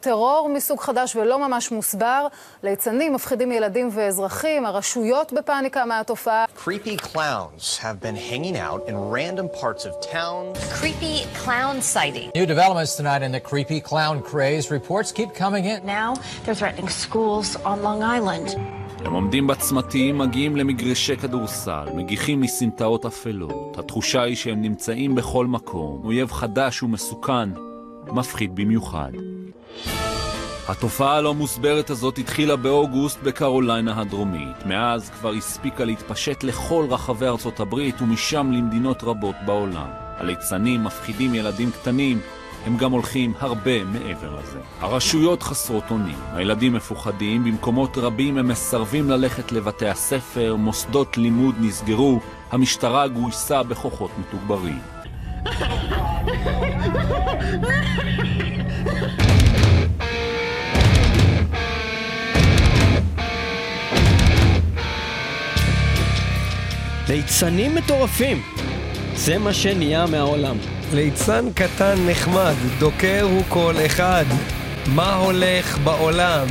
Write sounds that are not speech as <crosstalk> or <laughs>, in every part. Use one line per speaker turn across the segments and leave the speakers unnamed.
טרור מסוג חדש ולא ממש מוסבר, ליצנים מפחידים ילדים ואזרחים, הרשויות בפאניקה מהתופעה.
Creepy clowns have been hanging out in random parts of town.
Creepy clown sighting.
New developments tonight in the creepy clown craze. Reports keep coming in.
Now they're threatening schools on Long Island.
הם עומדים בצמתים, מגיעים למגרשי כדורסל, מגיחים מסמטאות אפלות. התחושה היא שהם נמצאים בכל מקום. אויב חדש ומסוכן, מפחיד במיוחד. התופעה הלא מוסברת הזאת התחילה באוגוסט בקרוליינה הדרומית. מאז כבר הספיקה להתפשט לכל רחבי ארצות הברית ומשם למדינות רבות בעולם. הליצנים מפחידים ילדים קטנים, הם גם הולכים הרבה מעבר לזה. הרשויות חסרות אונים, הילדים מפוחדים, במקומות רבים הם מסרבים ללכת לבתי הספר, מוסדות לימוד נסגרו, המשטרה גויסה בכוחות מתוגברים. <laughs>
ליצנים מטורפים. זה מה שנהיה מהעולם.
ליצן קטן נחמד, דוקר הוא כל אחד. מה הולך בעולם?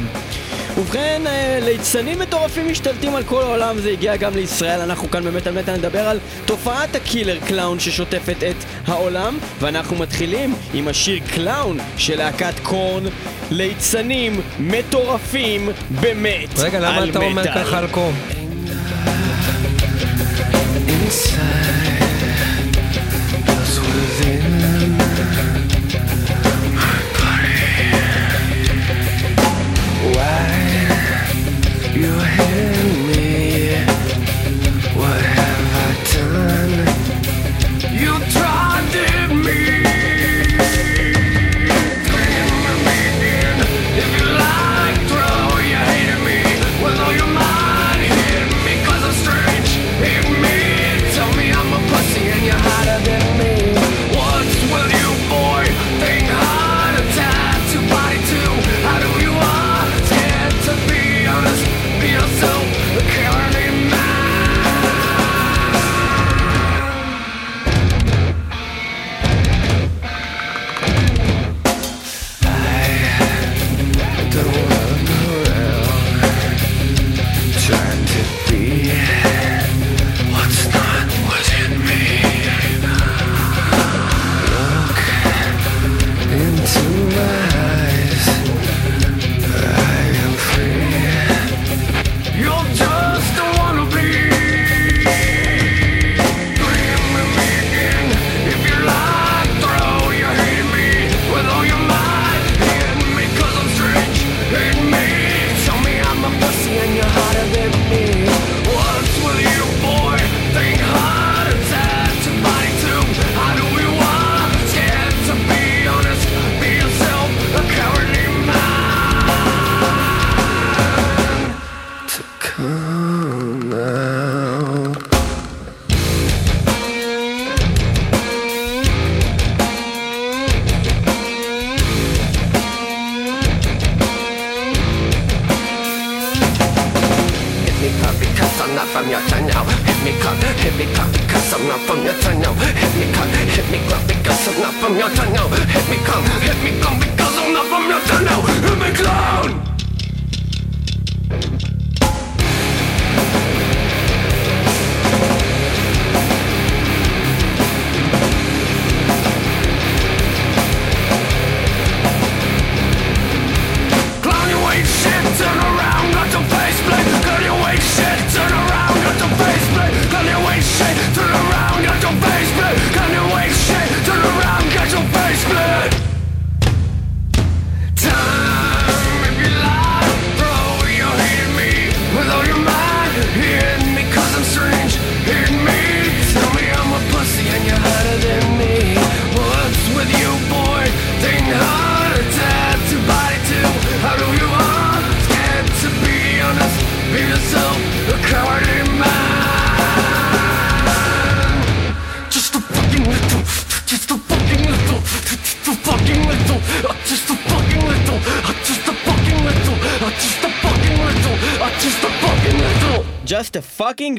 ובכן, אה, ליצנים מטורפים משתלטים על כל העולם, זה הגיע גם לישראל, אנחנו כאן באמת על מטה נדבר על תופעת ה killer clown ששוטפת את העולם, ואנחנו מתחילים עם השיר Clown של להקת Korn, ליצנים מטורפים באמת
רגע, למה אתה אומר ככה על
Korn? inside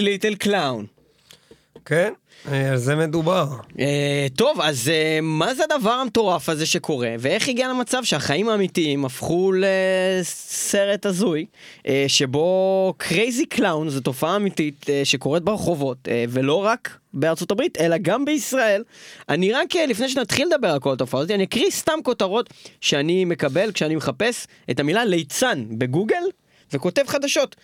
little clown.
כן? אה, על זה מדובר.
אה, טוב, אז אה, מה זה הדבר המטורף הזה שקורה, ואיך הגיע למצב שהחיים האמיתיים הפכו לסרט הזוי, שבו crazy clown זו תופעה אמיתית שקורית ברחובות, ולא רק בארצות הברית, אלא גם בישראל. אני רק, לפני שנתחיל לדבר על כל התופעה הזאת, אני אקריא סתם כותרות שאני מקבל כשאני מחפש את המילה ליצן בגוגל, וכותב חדשות.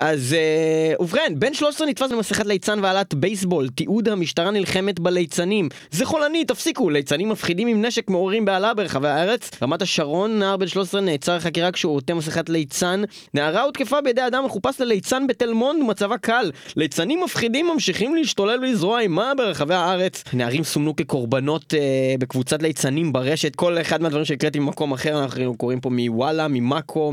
אז אה, ובכן, בן 13 נתפס במסכת ליצן ועלת בייסבול, תיעוד המשטרה נלחמת בליצנים. זה חולני, תפסיקו, ליצנים מפחידים עם נשק מעוררים בהלה ברחבי הארץ. רמת השרון, נער בן 13 נעצר לחקירה כשהוא עוטה מסכת ליצן. נערה הותקפה בידי אדם מחופש לליצן בתל מונד, מצבה קל. ליצנים מפחידים ממשיכים להשתולל ולזרוע אימה ברחבי הארץ. נערים סומנו כקורבנות אה, בקבוצת ליצנים ברשת. כל אחד מהדברים שהקראתי במקום אחר, אנחנו קוראים פה מוואלה, ממאקו,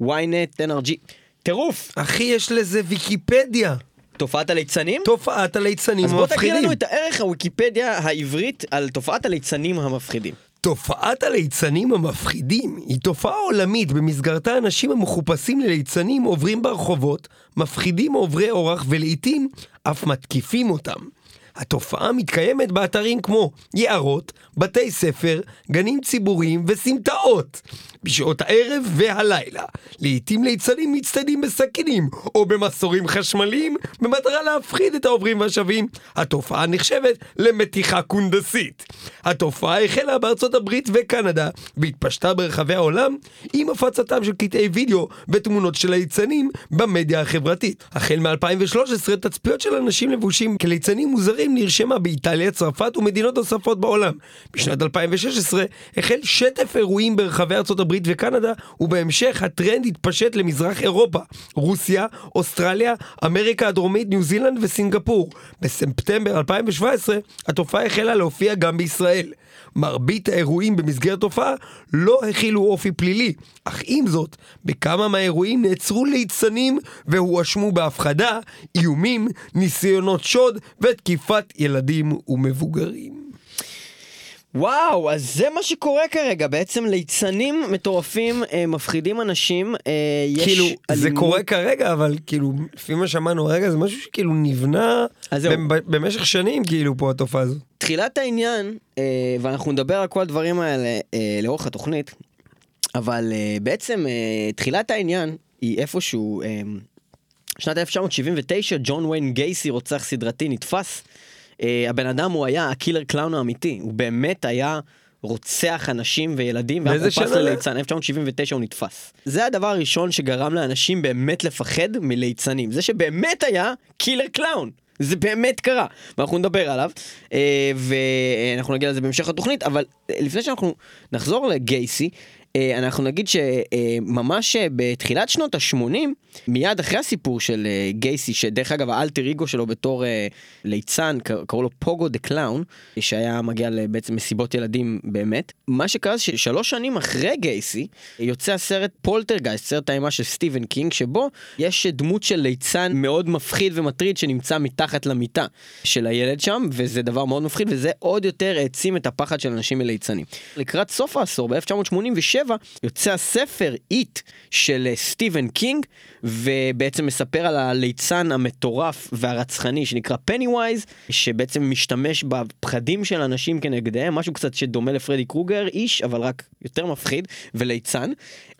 מוויינט, NRG. טירוף!
אחי, יש לזה ויקיפדיה.
תופעת הליצנים?
תופעת הליצנים
אז בוא תגיד
המפחידים.
לנו את הערך הוויקיפדיה העברית על תופעת הליצנים המפחידים.
תופעת הליצנים המפחידים היא תופעה עולמית במסגרתה אנשים המחופשים לליצנים עוברים ברחובות, מפחידים עוברי אורח ולעיתים אף מתקיפים אותם. התופעה מתקיימת באתרים כמו יערות, בתי ספר, גנים ציבוריים וסמטאות. בשעות הערב והלילה. לעיתים ליצנים מצטיידים בסכינים או במסורים חשמליים במטרה להפחיד את העוברים והשבים. התופעה נחשבת למתיחה קונדסית. התופעה החלה בארצות הברית וקנדה והתפשטה ברחבי העולם עם הפצתם של קטעי וידאו ותמונות של ליצנים במדיה החברתית. החל מ-2013 תצפיות של אנשים לבושים כליצנים מוזרים נרשמה באיטליה, צרפת ומדינות נוספות בעולם. בשנת 2016 החל שטף אירועים ברחבי ארצות הברית וקנדה ובהמשך הטרנד התפשט למזרח אירופה, רוסיה, אוסטרליה, אמריקה הדרומית, ניו זילנד וסינגפור. בספטמבר 2017 התופעה החלה להופיע גם בישראל. מרבית האירועים במסגרת תופעה לא הכילו אופי פלילי, אך עם זאת, בכמה מהאירועים נעצרו ליצנים והואשמו בהפחדה, איומים, ניסיונות שוד ותקיפת ילדים ומבוגרים.
וואו, אז זה מה שקורה כרגע, בעצם ליצנים מטורפים אה, מפחידים אנשים, אה, יש
כאילו, זה
אלימות-
קורה כרגע, אבל כאילו, לפי מה שמענו רגע, זה משהו שכאילו נבנה במשך שנים, כאילו, פה התופעה הזו.
תחילת העניין, אה, ואנחנו נדבר על כל הדברים האלה אה, לאורך התוכנית, אבל אה, בעצם אה, תחילת העניין היא איפשהו, אה, שנת 1979, ג'ון ויין גייסי, רוצח סדרתי, נתפס. אה, הבן אדם הוא היה ה killer clown האמיתי, הוא באמת היה רוצח אנשים וילדים,
באיזה
מחופש
שנה?
לליצן, 1979 הוא נתפס. זה הדבר הראשון שגרם לאנשים באמת לפחד מליצנים, זה שבאמת היה killer clown. זה באמת קרה, ואנחנו נדבר עליו, אה, ואנחנו נגיע לזה בהמשך התוכנית, אבל אה, לפני שאנחנו נחזור לגייסי, אנחנו נגיד שממש בתחילת שנות ה-80, מיד אחרי הסיפור של אה, גייסי, שדרך אגב האלטר אגו שלו בתור אה, ליצן, קראו לו Pogo the Clown, שהיה מגיע לבעצם מסיבות ילדים באמת, מה שקרה זה ששלוש שנים אחרי גייסי, יוצא הסרט Poltergeist, סרט האימה של סטיבן קינג, שבו יש דמות של ליצן מאוד מפחיד ומטריד שנמצא מתחת למיטה של הילד שם, וזה דבר מאוד מפחיד, וזה עוד יותר העצים את הפחד של אנשים מליצנים. לקראת סוף העשור, ב-1987, יוצא הספר It של אה, סטיבן קינג, ובעצם מספר על הליצן המטורף והרצחני שנקרא Pennywise, שבעצם משתמש בפחדים של אנשים כנגדיהם, משהו קצת שדומה לפרדי קרוגר, איש, אבל רק יותר מפחיד, וליצן.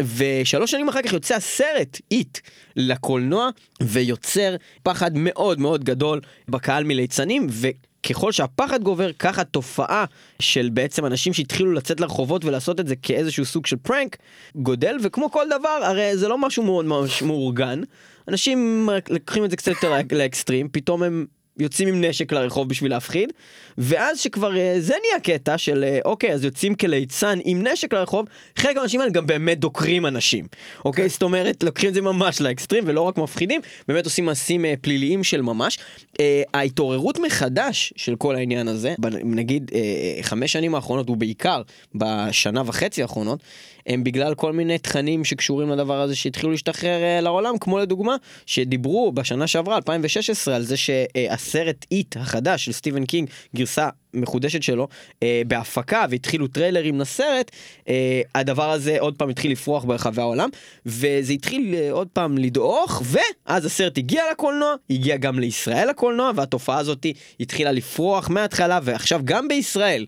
ושלוש שנים אחר כך יוצא הסרט It לקולנוע, ויוצר פחד מאוד מאוד גדול בקהל מליצנים, ו... ככל שהפחד גובר, ככה התופעה של בעצם אנשים שהתחילו לצאת לרחובות ולעשות את זה כאיזשהו סוג של פרנק, גודל, וכמו כל דבר, הרי זה לא משהו מאוד מאורגן. אנשים לוקחים את זה קצת יותר לאקסטרים, פתאום הם יוצאים עם נשק לרחוב בשביל להפחיד, ואז שכבר אה, זה נהיה קטע של אה, אוקיי, אז יוצאים כליצן עם נשק לרחוב, חלק מהאנשים האלה גם באמת דוקרים אנשים. אוקיי, זאת אומרת, לוקחים את זה ממש לאקסטרים ולא רק מפחידים, באמת עושים מעשים אה, פליליים של ממש. אה, ההתעוררות מחדש של כל העניין הזה, נגיד אה, חמש שנים האחרונות, ובעיקר בשנה וחצי האחרונות, הם בגלל כל מיני תכנים שקשורים לדבר הזה שהתחילו להשתחרר אה, לעולם, כמו לדוגמה, שדיברו בשנה שעברה, 2016, על זה שהסרט הסרט It החדש של סטיבן קינג, גרסה מחודשת שלו, אה, בהפקה והתחילו טריילרים לסרט, אה, הדבר הזה עוד פעם התחיל לפרוח ברחבי העולם, וזה התחיל אה, עוד פעם לדעוך, ואז הסרט הגיע לקולנוע, הגיע גם לישראל לקולנוע, והתופעה הזאת התחילה לפרוח מההתחלה, ועכשיו גם בישראל.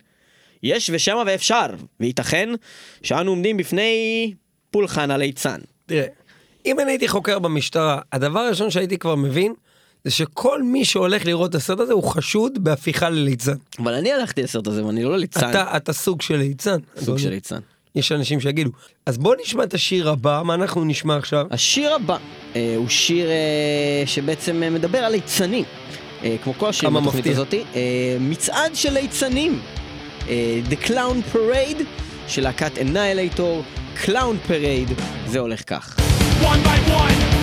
יש ושמה ואפשר, וייתכן שאנו עומדים בפני פולחן הליצן.
תראה, אם אני הייתי חוקר במשטרה, הדבר הראשון שהייתי כבר מבין, זה שכל מי שהולך לראות את הסרט הזה הוא חשוד בהפיכה לליצן.
אבל אני הלכתי לסרט הזה ואני לא ליצן,
אתה, אתה סוג של ליצן.
סוג. של ליצן.
יש אנשים שיגידו. אז בוא נשמע את השיר הבא, מה אנחנו נשמע עכשיו?
השיר הבא אה, הוא שיר אה, שבעצם אה, מדבר על ליצנים. אה, כמו כל השירים בתוכנית. הזאת. אה, מצעד של ליצנים. אה, The Clown Parade של להקת Annihilator, Clown Parade, זה הולך כך.
One by one,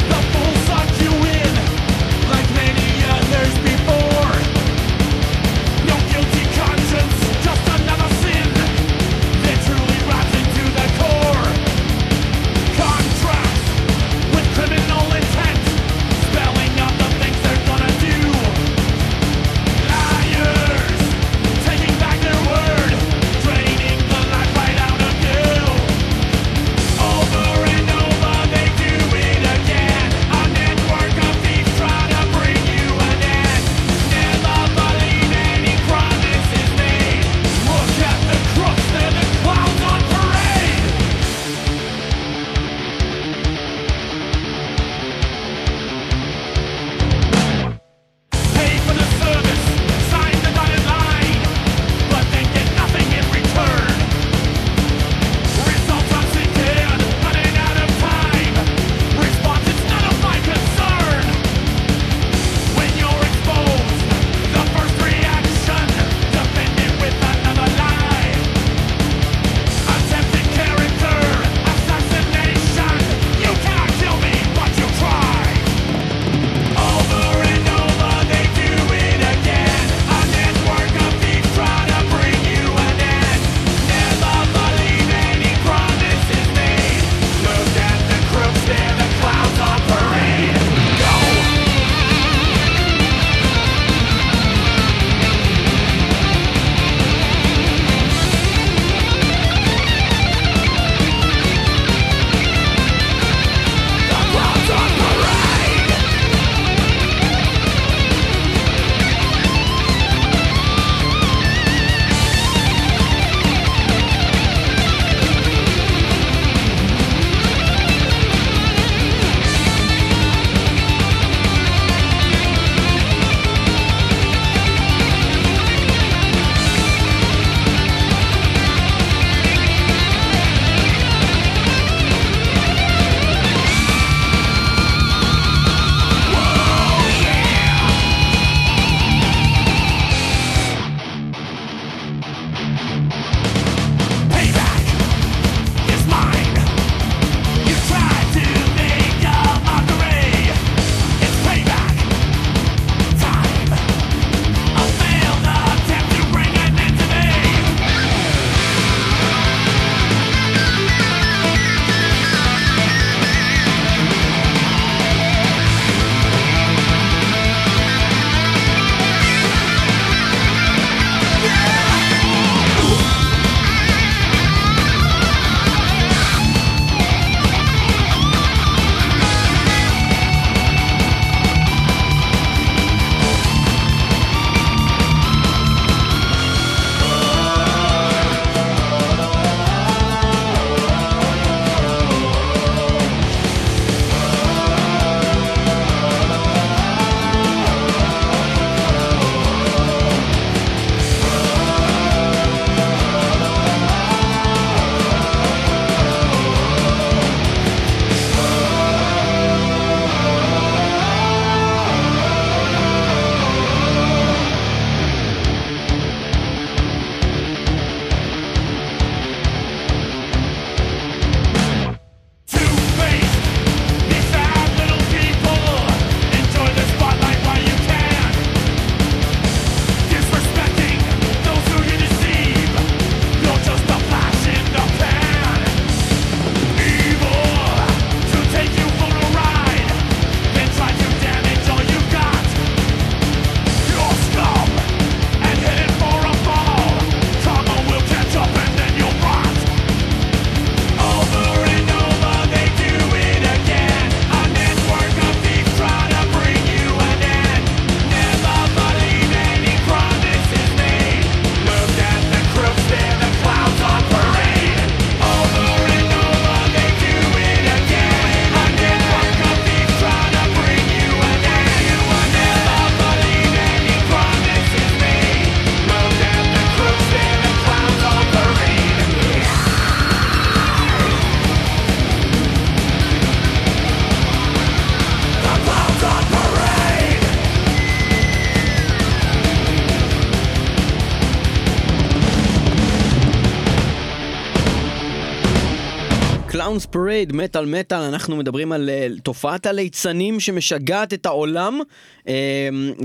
פרייד, מטאל מטאל, אנחנו מדברים על אה, תופעת הליצנים שמשגעת את העולם, אה,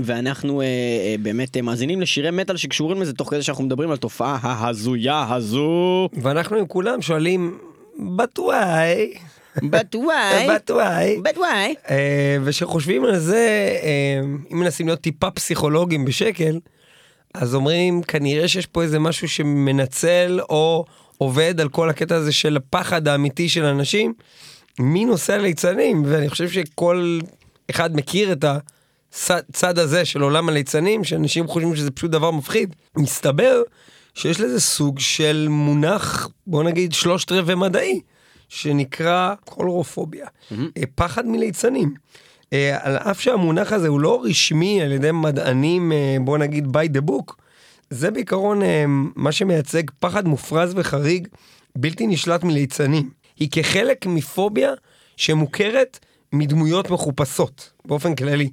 ואנחנו אה, אה, באמת אה, מאזינים לשירי מטאל שקשורים לזה תוך כדי שאנחנו מדברים על תופעה ההזויה הזו.
ואנחנו עם כולם שואלים, but why?
But why? <laughs>
but why?
But why?
אה, וכשחושבים על זה, אה, אם מנסים להיות טיפה פסיכולוגים בשקל, אז אומרים כנראה שיש פה איזה משהו שמנצל או עובד על כל הקטע הזה של הפחד האמיתי של אנשים. מי נוסע ליצנים? ואני חושב שכל אחד מכיר את הצד הזה של עולם הליצנים, שאנשים חושבים שזה פשוט דבר מפחיד. מסתבר שיש לזה סוג של מונח, בוא נגיד שלושת רבעי מדעי, שנקרא קולרופוביה, אה, פחד מליצנים. אה, על אף שהמונח הזה הוא לא רשמי על ידי מדענים, אה, בוא נגיד by the book, זה בעיקרון אה, מה שמייצג פחד מופרז וחריג, בלתי נשלט מליצנים. היא כחלק מפוביה שמוכרת מדמויות מחופשות, באופן כללי.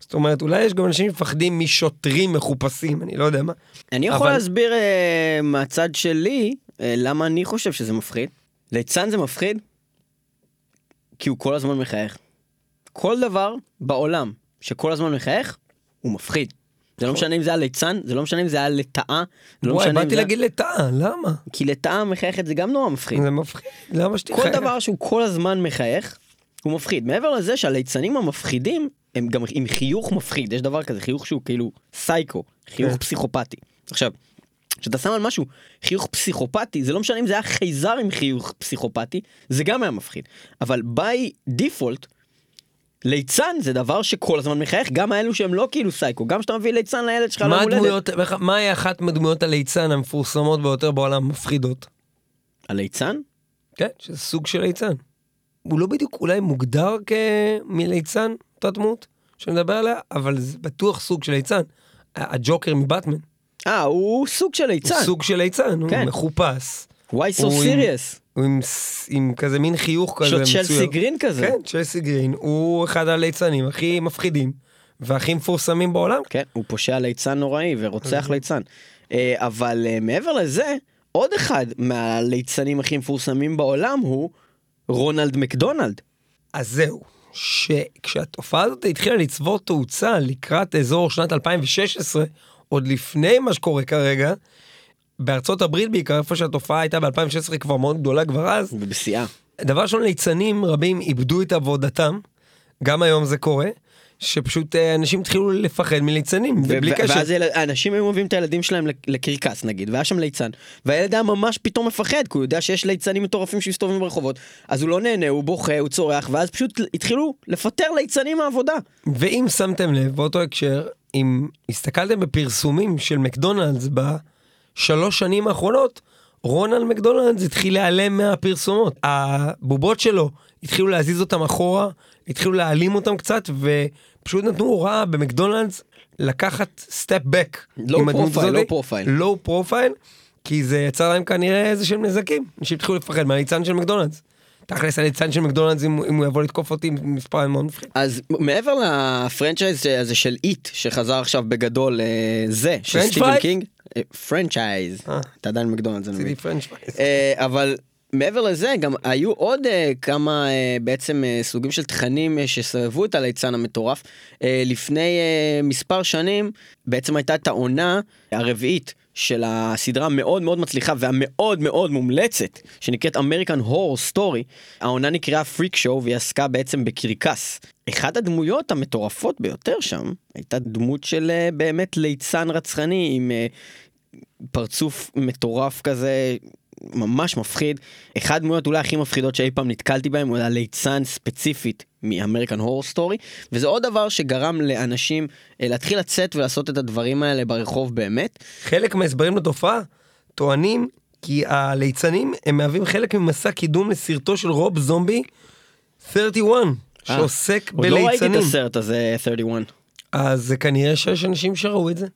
זאת אומרת, אולי יש גם אנשים שמפחדים משוטרים מחופשים, אני לא יודע מה.
אני יכול
אבל-
להסביר אה, מהצד שלי אה, למה אני חושב שזה מפחיד. ליצן זה מפחיד כי הוא כל הזמן מחייך. כל דבר בעולם שכל הזמן מחייך, הוא מפחיד. זה לא משנה אם זה היה ליצן, זה לא משנה אם זה היה לטאה, לא
וואי, באתי. להגיד לטאה, למה?
כי לטאה מחייכת זה גם נורא מפחיד.
זה מפחיד, למה שתחייך?
כל דבר שהוא כל הזמן מחייך, הוא מפחיד. מעבר לזה שהליצנים המפחידים, הם גם עם חיוך מפחיד. יש דבר כזה, חיוך שהוא כאילו סייקו, חיוך
כן.
פסיכופתי. עכשיו, כשאתה שם על משהו חיוך פסיכופתי, זה לא משנה אם זה היה חייזר עם חיוך פסיכופתי, זה גם היה מפחיד. אבל ביי דיפולט, ליצן זה דבר שכל הזמן מחייך, גם האלו שהם לא כאילו סייקו, גם כשאתה מביא ליצן לילד שלך
מה
ליום הולדת.
מהי אחת מדמויות הליצן המפורסמות ביותר בעולם מפחידות?
הליצן?
כן, שזה סוג של ליצן. הוא לא בדיוק אולי מוגדר כמליצן, אותה דמות שנדבר עליה, אבל זה בטוח סוג של ליצן. הג'וקר מבטמן,
אה, הוא סוג של ליצן.
הוא סוג של ליצן, הוא
כן.
מחופש.
Why so
הוא עם-
serious?
הוא עם, עם כזה מין חיוך כזה מצויר.
צ'לסי גרין כזה.
כן, צ'לסי גרין, הוא אחד הליצנים הכי מפחידים והכי מפורסמים בעולם.
כן, הוא פושע ליצן נוראי ורוצח ליצן. אה, אבל אה, מעבר לזה, עוד אחד מהליצנים הכי מפורסמים בעולם הוא רונלד מקדונלד.
אז זהו, שכשהתופעה הזאת התחילה לצבור תאוצה לקראת אזור שנת 2016, עוד לפני מה שקורה כרגע, בארצות הברית בעיקר, איפה שהתופעה הייתה ב-2016 כבר מאוד גדולה כבר אז,
ובשיאה.
דבר ראשון, ליצנים רבים איבדו את עבודתם, גם היום זה קורה, שפשוט אה, אנשים התחילו לפחד מליצנים, ובלי
ו-
קשר.
ואז האנשים היו מביאים את הילדים שלהם לק- לקרקס נגיד, והיה שם ליצן, והילד היה ממש פתאום מפחד, כי הוא יודע שיש ליצנים מטורפים שמסתובבים ברחובות, אז הוא לא נהנה, הוא בוכה, הוא צורח, ואז פשוט התחילו לפטר ליצנים מהעבודה.
ואם שמתם לב, באותו הקשר, אם הסתכלתם בפרסומים של מקדונלדס בשלוש שנים האחרונות, רונלד מקדונלדס התחיל להיעלם מהפרסומות. הבובות שלו התחילו להזיז אותם אחורה, התחילו להעלים אותם קצת, ופשוט נתנו הוראה במקדונלדס לקחת step back.
Low profile, low profile.
low profile, כי זה יצר להם כנראה איזה שהם נזקים. אנשים התחילו לפחד מהליצן של מקדונלדס. תכלס הליצן של מקדונלדס, אם, אם הוא יבוא לתקוף אותי עם מספר מאוד מפחיד.
אז מעבר לפרנצ'ייז הזה של איט שחזר עכשיו בגדול אה, זה של סטיבן? קינג franchise
אה.
אתה עדיין מקדונלדס אני מבין. אה, אבל מעבר לזה גם היו עוד אה, כמה אה, בעצם אה, סוגים של תכנים אה, שסובבו את הליצן המטורף אה, לפני אה, מספר שנים בעצם הייתה את העונה הרביעית. של הסדרה המאוד מאוד מצליחה והמאוד מאוד מומלצת שנקראת American Horror Story. העונה נקראה Freak Show והיא עסקה בעצם בקרקס. אחת הדמויות המטורפות ביותר שם הייתה דמות של אה, באמת ליצן רצחני עם אה, פרצוף מטורף כזה, ממש מפחיד. אחד הדמויות אולי הכי מפחידות שאי פעם נתקלתי בהם הוא היה ליצן ספציפית מ American Horror Story, וזה עוד דבר שגרם לאנשים אה, להתחיל לצאת ולעשות את הדברים האלה ברחוב באמת.
חלק מההסברים לתופעה טוענים כי הליצנים הם מהווים חלק ממסע קידום לסרטו של רוב זומבי 31 שעוסק
עוד לא ראיתי את
בליצנים.
הסרט הזה 31.
אז כנראה שיש אנשים שראו את זה.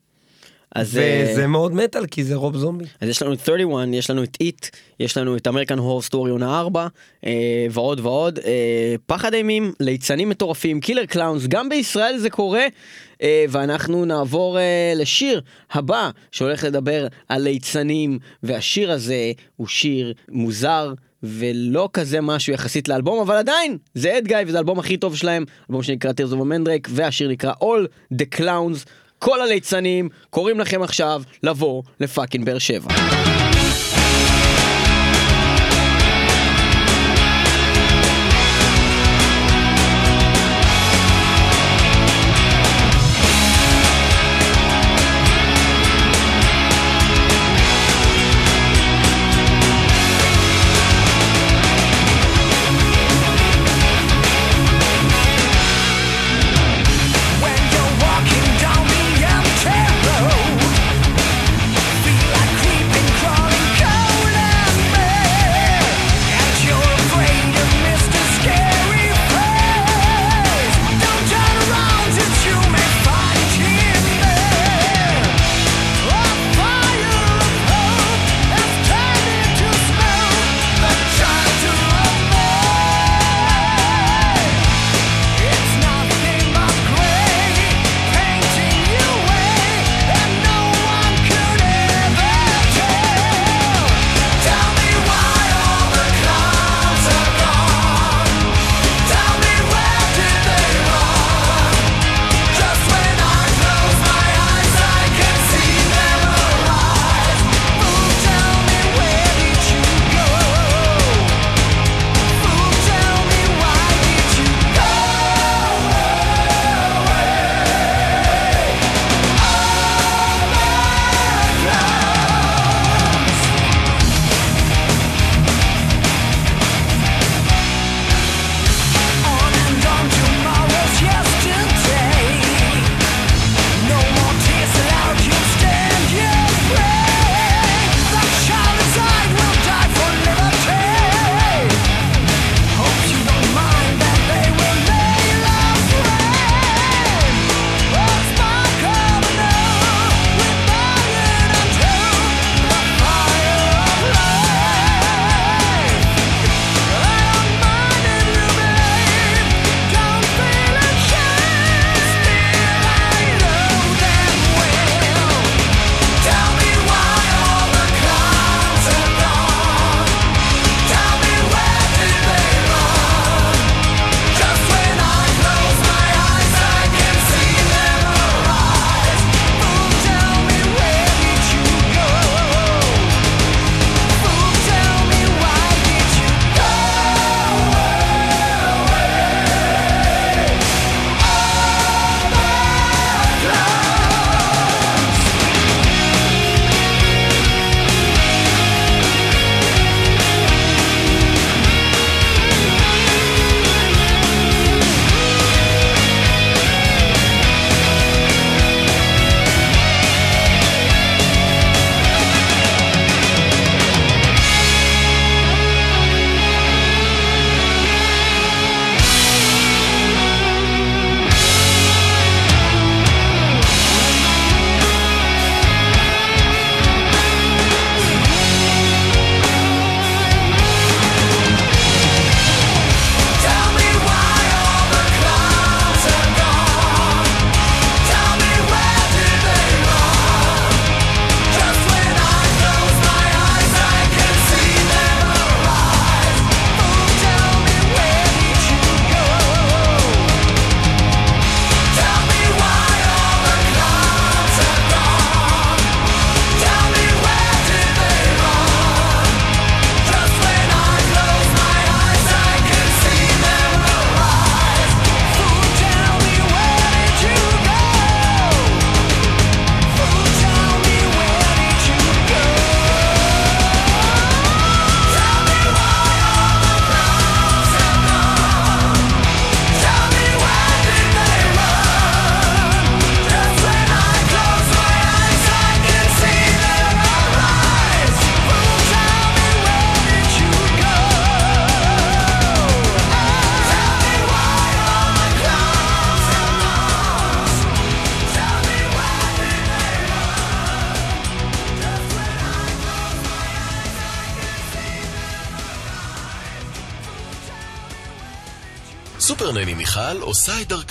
אז, אה,
וזה מאוד מטאל כי זה רוב זומבי.
אז יש לנו את 31, יש לנו את It, יש לנו את American Horror Story עונה 4, אה, ועוד ועוד. אה, פחד אימים, ליצנים מטורפים, killer clowns, גם בישראל זה קורה. אה, ואנחנו נעבור אה, לשיר הבא שהולך לדבר על ליצנים, והשיר הזה הוא שיר מוזר
ולא כזה משהו יחסית לאלבום, אבל עדיין, זה אד גיא וזה האלבום הכי טוב שלהם, אלבום שנקרא Tears of a Mandrake, והשיר נקרא All the Clowns. כל הליצנים קוראים לכם עכשיו לבוא לפאקינג באר שבע.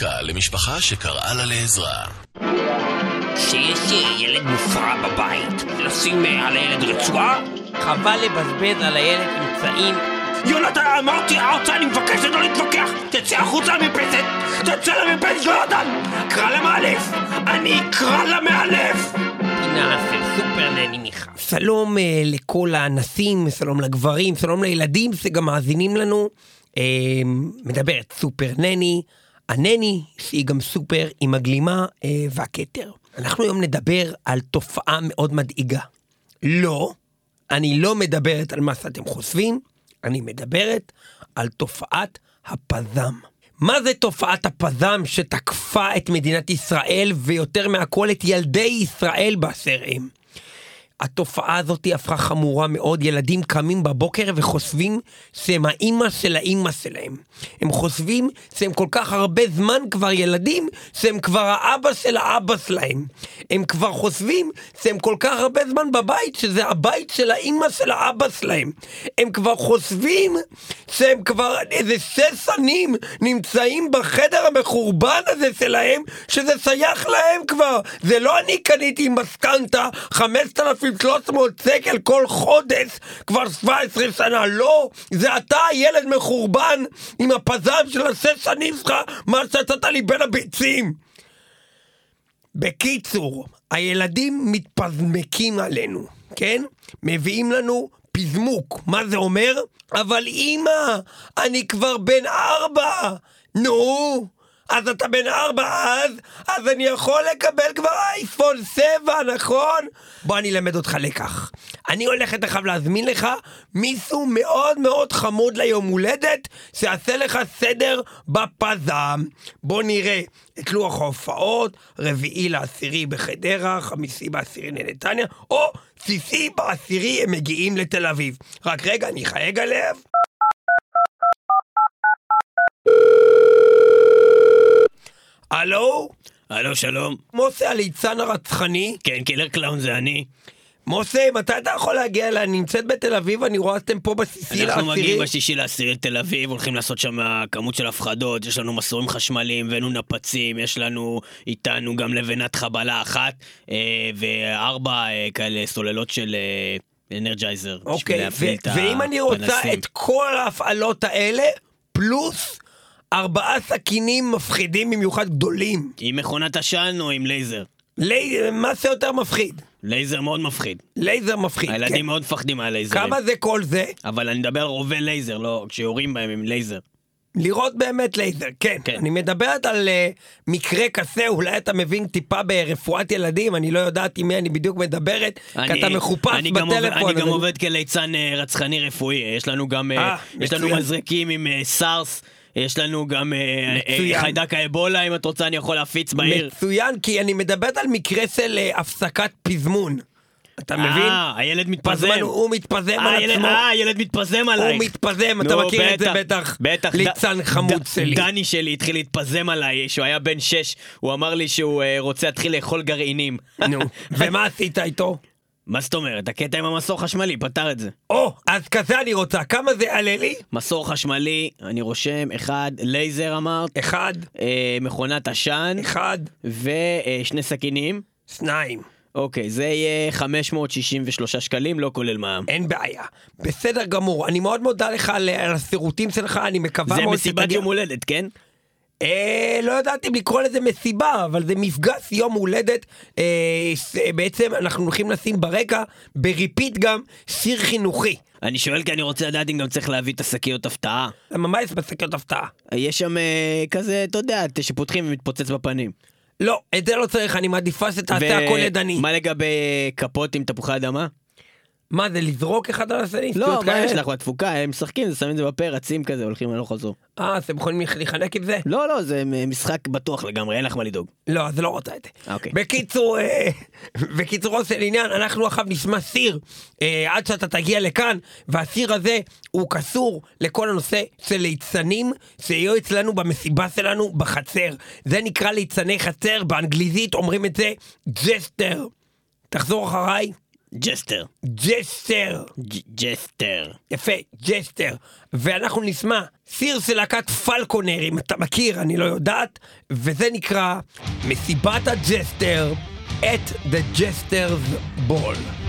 דרכה למשפחה שקראה לה לעזרה.
שיש ילד מופרע בבית, לשים על הילד רצועה? חבל לבזבז על הילד אמצעים יונתן, אמרתי, הרצאה, אני מבקש לא להתווכח! תצא החוצה למרפסת! תצא למרפסת, יונתן! קרא למאלף! אני אקרא!
פינה של סופר נני מיכה.
שלום אה, לכל האנסים, שלום לגברים, שלום לילדים שגם מאזינים לנו. אה, מדברת סופר נני, הנני שהיא גם סופר עם הגלימה אה, והכתר. אנחנו היום נדבר על תופעה מאוד מדאיגה. לא, אני לא מדברת על מה שאתם חושבים, אני מדברת על תופעת הפזם. מה זה תופעת הפזם שתקפה את מדינת ישראל ויותר מהכל את ילדי ישראל באשר הם? התופעה הזאת הפכה חמורה מאוד, ילדים קמים בבוקר וחושבים שהם האימא של האימא שלהם. הם חושבים שהם כל כך הרבה זמן כבר ילדים, שהם כבר האבא של האבא שלהם. הם כבר חושבים שהם כל כך הרבה זמן בבית, שזה הבית של האימא של האבא שלהם. הם כבר חושבים שהם כבר איזה שש שנים נמצאים בחדר המחורבן הזה שלהם, שזה שייך להם כבר. זה לא אני קניתי משכנתה 5,300 שקל כל חודש כבר 17 שנה, לא, זה אתה ילד מחורבן עם הפזם של השש שנים שלך, מה שיצאת לי בין הביצים. בקיצור, הילדים מתפזמקים עלינו, כן? מביאים לנו פזמוק. מה זה אומר? אבל אמא, אני כבר בן ארבע! נו, אז אתה בן ארבע אז? אז אני יכול לקבל כבר אייפון 7, נכון? בוא אני אלמד אותך לקח. אני הולך תכף להזמין לך מישהו מאוד מאוד חמוד ליום הולדת, שיעשה לך סדר בפזם. בוא נראה את לוח ההופעות, רביעי לעשירי בחדרה, חמישי בעשירי לנתניה, או שישי בעשירי הם מגיעים לתל אביב. רק רגע, אני אחייג עליהם. הלו?
הלו, שלום.
מוסי הליצן הרצחני?
כן, killer clown זה אני.
מוסי, מתי אתה יכול להגיע אליי? אני נמצאת בתל אביב, אני רואה שאתם פה בשישי
אנחנו מגיעים
לעשירי.
בשישי לעשירי לתל אביב, הולכים לעשות שם כמות של הפחדות, יש לנו מסורים חשמליים, הבאנו נפצים, יש לנו איתנו גם לבנת חבלה אחת, אה, וארבע אה, כאלה סוללות של אה, אנרג'ייזר. בשביל
אוקיי,
להפעיל את
ואם אני רוצה
הפנסים.
את כל ההפעלות האלה, פלוס ארבעה סכינים מפחידים במיוחד גדולים.
עם מכונת עשן או עם לייזר?
לי... מה זה יותר מפחיד?
לייזר מאוד מפחיד.
לייזר מפחיד,
הילדים
כן.
מאוד מפחדים מהלייזרים.
כמה זה כל זה?
אבל אני מדבר על רובי לייזר, לא כשיורים בהם עם לייזר.
לראות באמת לייזר, כן.
כן.
אני מדברת על אה, מקרה כזה, אולי אתה מבין טיפה ברפואת ילדים, אני לא יודעת עם מי אני בדיוק מדברת, כי אתה מחופש
אני גם עובד-
בטלפון.
אני גם עובד כליצן אה, רצחני רפואי, יש לנו גם, אה,
אה,
יש לנו. מזרקים עם אה, סארס, יש לנו גם אה, אה,
מצוין.
חיידק האבולה, אם את רוצה אני יכול להפיץ בעיר.
מצוין, כי אני מדברת על מקרה של אה, הפסקת פזמון. אתה מבין?
אה, הילד מתפזם.
הוא מתפזם על עצמו.
אה, הילד מתפזם עלייך.
הוא מתפזם, אתה מכיר את זה בטח.
בטח.
ליצן חמוד שלי.
דני שלי התחיל להתפזם עליי, שהוא היה בן שש, הוא אמר לי שהוא רוצה להתחיל לאכול גרעינים.
נו, <laughs> ומה עשית איתו?
מה זאת אומרת? הקטע עם המסור חשמלי, פתר את זה.
או, אז כזה אני רוצה, כמה זה יעלה לי?
מסור חשמלי, אני רושם, אחד, לייזר אמרת,
אחד,
אה, מכונת עשן,
אחד,
ושני סכינים.
שניים.
אוקיי, זה יהיה 563 שקלים, לא כולל מע"מ.
אין בעיה. בסדר גמור, אני מאוד מודה לך על, השירותים שלך, אני מקווה
זה
מאוד
מסיבת
שתגיע-
יום הולדת, כן?
אה, לא יודעת אם לקרוא לזה מסיבה, אבל זה מפגש יום הולדת. אה, בעצם אנחנו הולכים לשים ברקע, ב-repeat גם, שיר חינוכי.
אני שואל כי אני רוצה לדעת אם גם צריך להביא את השקיות הפתעה.
למה מה יש בשקיות הפתעה?
יש שם אה, כזה, אתה יודע, שפותחים ומתפוצץ בפנים.
לא, את זה לא צריך, אני מעדיפה שתעשה הכל ידני.
מה לגבי כפות עם תפוחי אדמה?
מה זה, לזרוק אחד על השני?
לא, מה? יש לך בתפוקה? הם משחקים, שמים את זה בפה, רצים כזה, הולכים הלוך חזור.
אה, אז אתם יכולים להיחנק עם זה?
לא, לא, זה משחק בטוח לגמרי, אין לך מה לדאוג.
לא, אז לא רוצה את זה.
אוקיי.
בקיצור, אה, <laughs> בקיצורו של עניין, אנחנו עכשיו נשמע שיר אה, עד שאתה תגיע לכאן, והשיר הזה הוא קשור לכל הנושא של ליצנים שיהיו אצלנו במסיבה שלנו בחצר. זה נקרא ליצני חצר, באנגליזית אומרים את זה jester. תחזור אחריי.
jester.
jester.
Jester.
יפה, jester. ואנחנו נשמע שיר של להקת פלקונר, אם אתה מכיר, אני לא יודעת, וזה נקרא מסיבת
ה-jester at the Jester's Ball.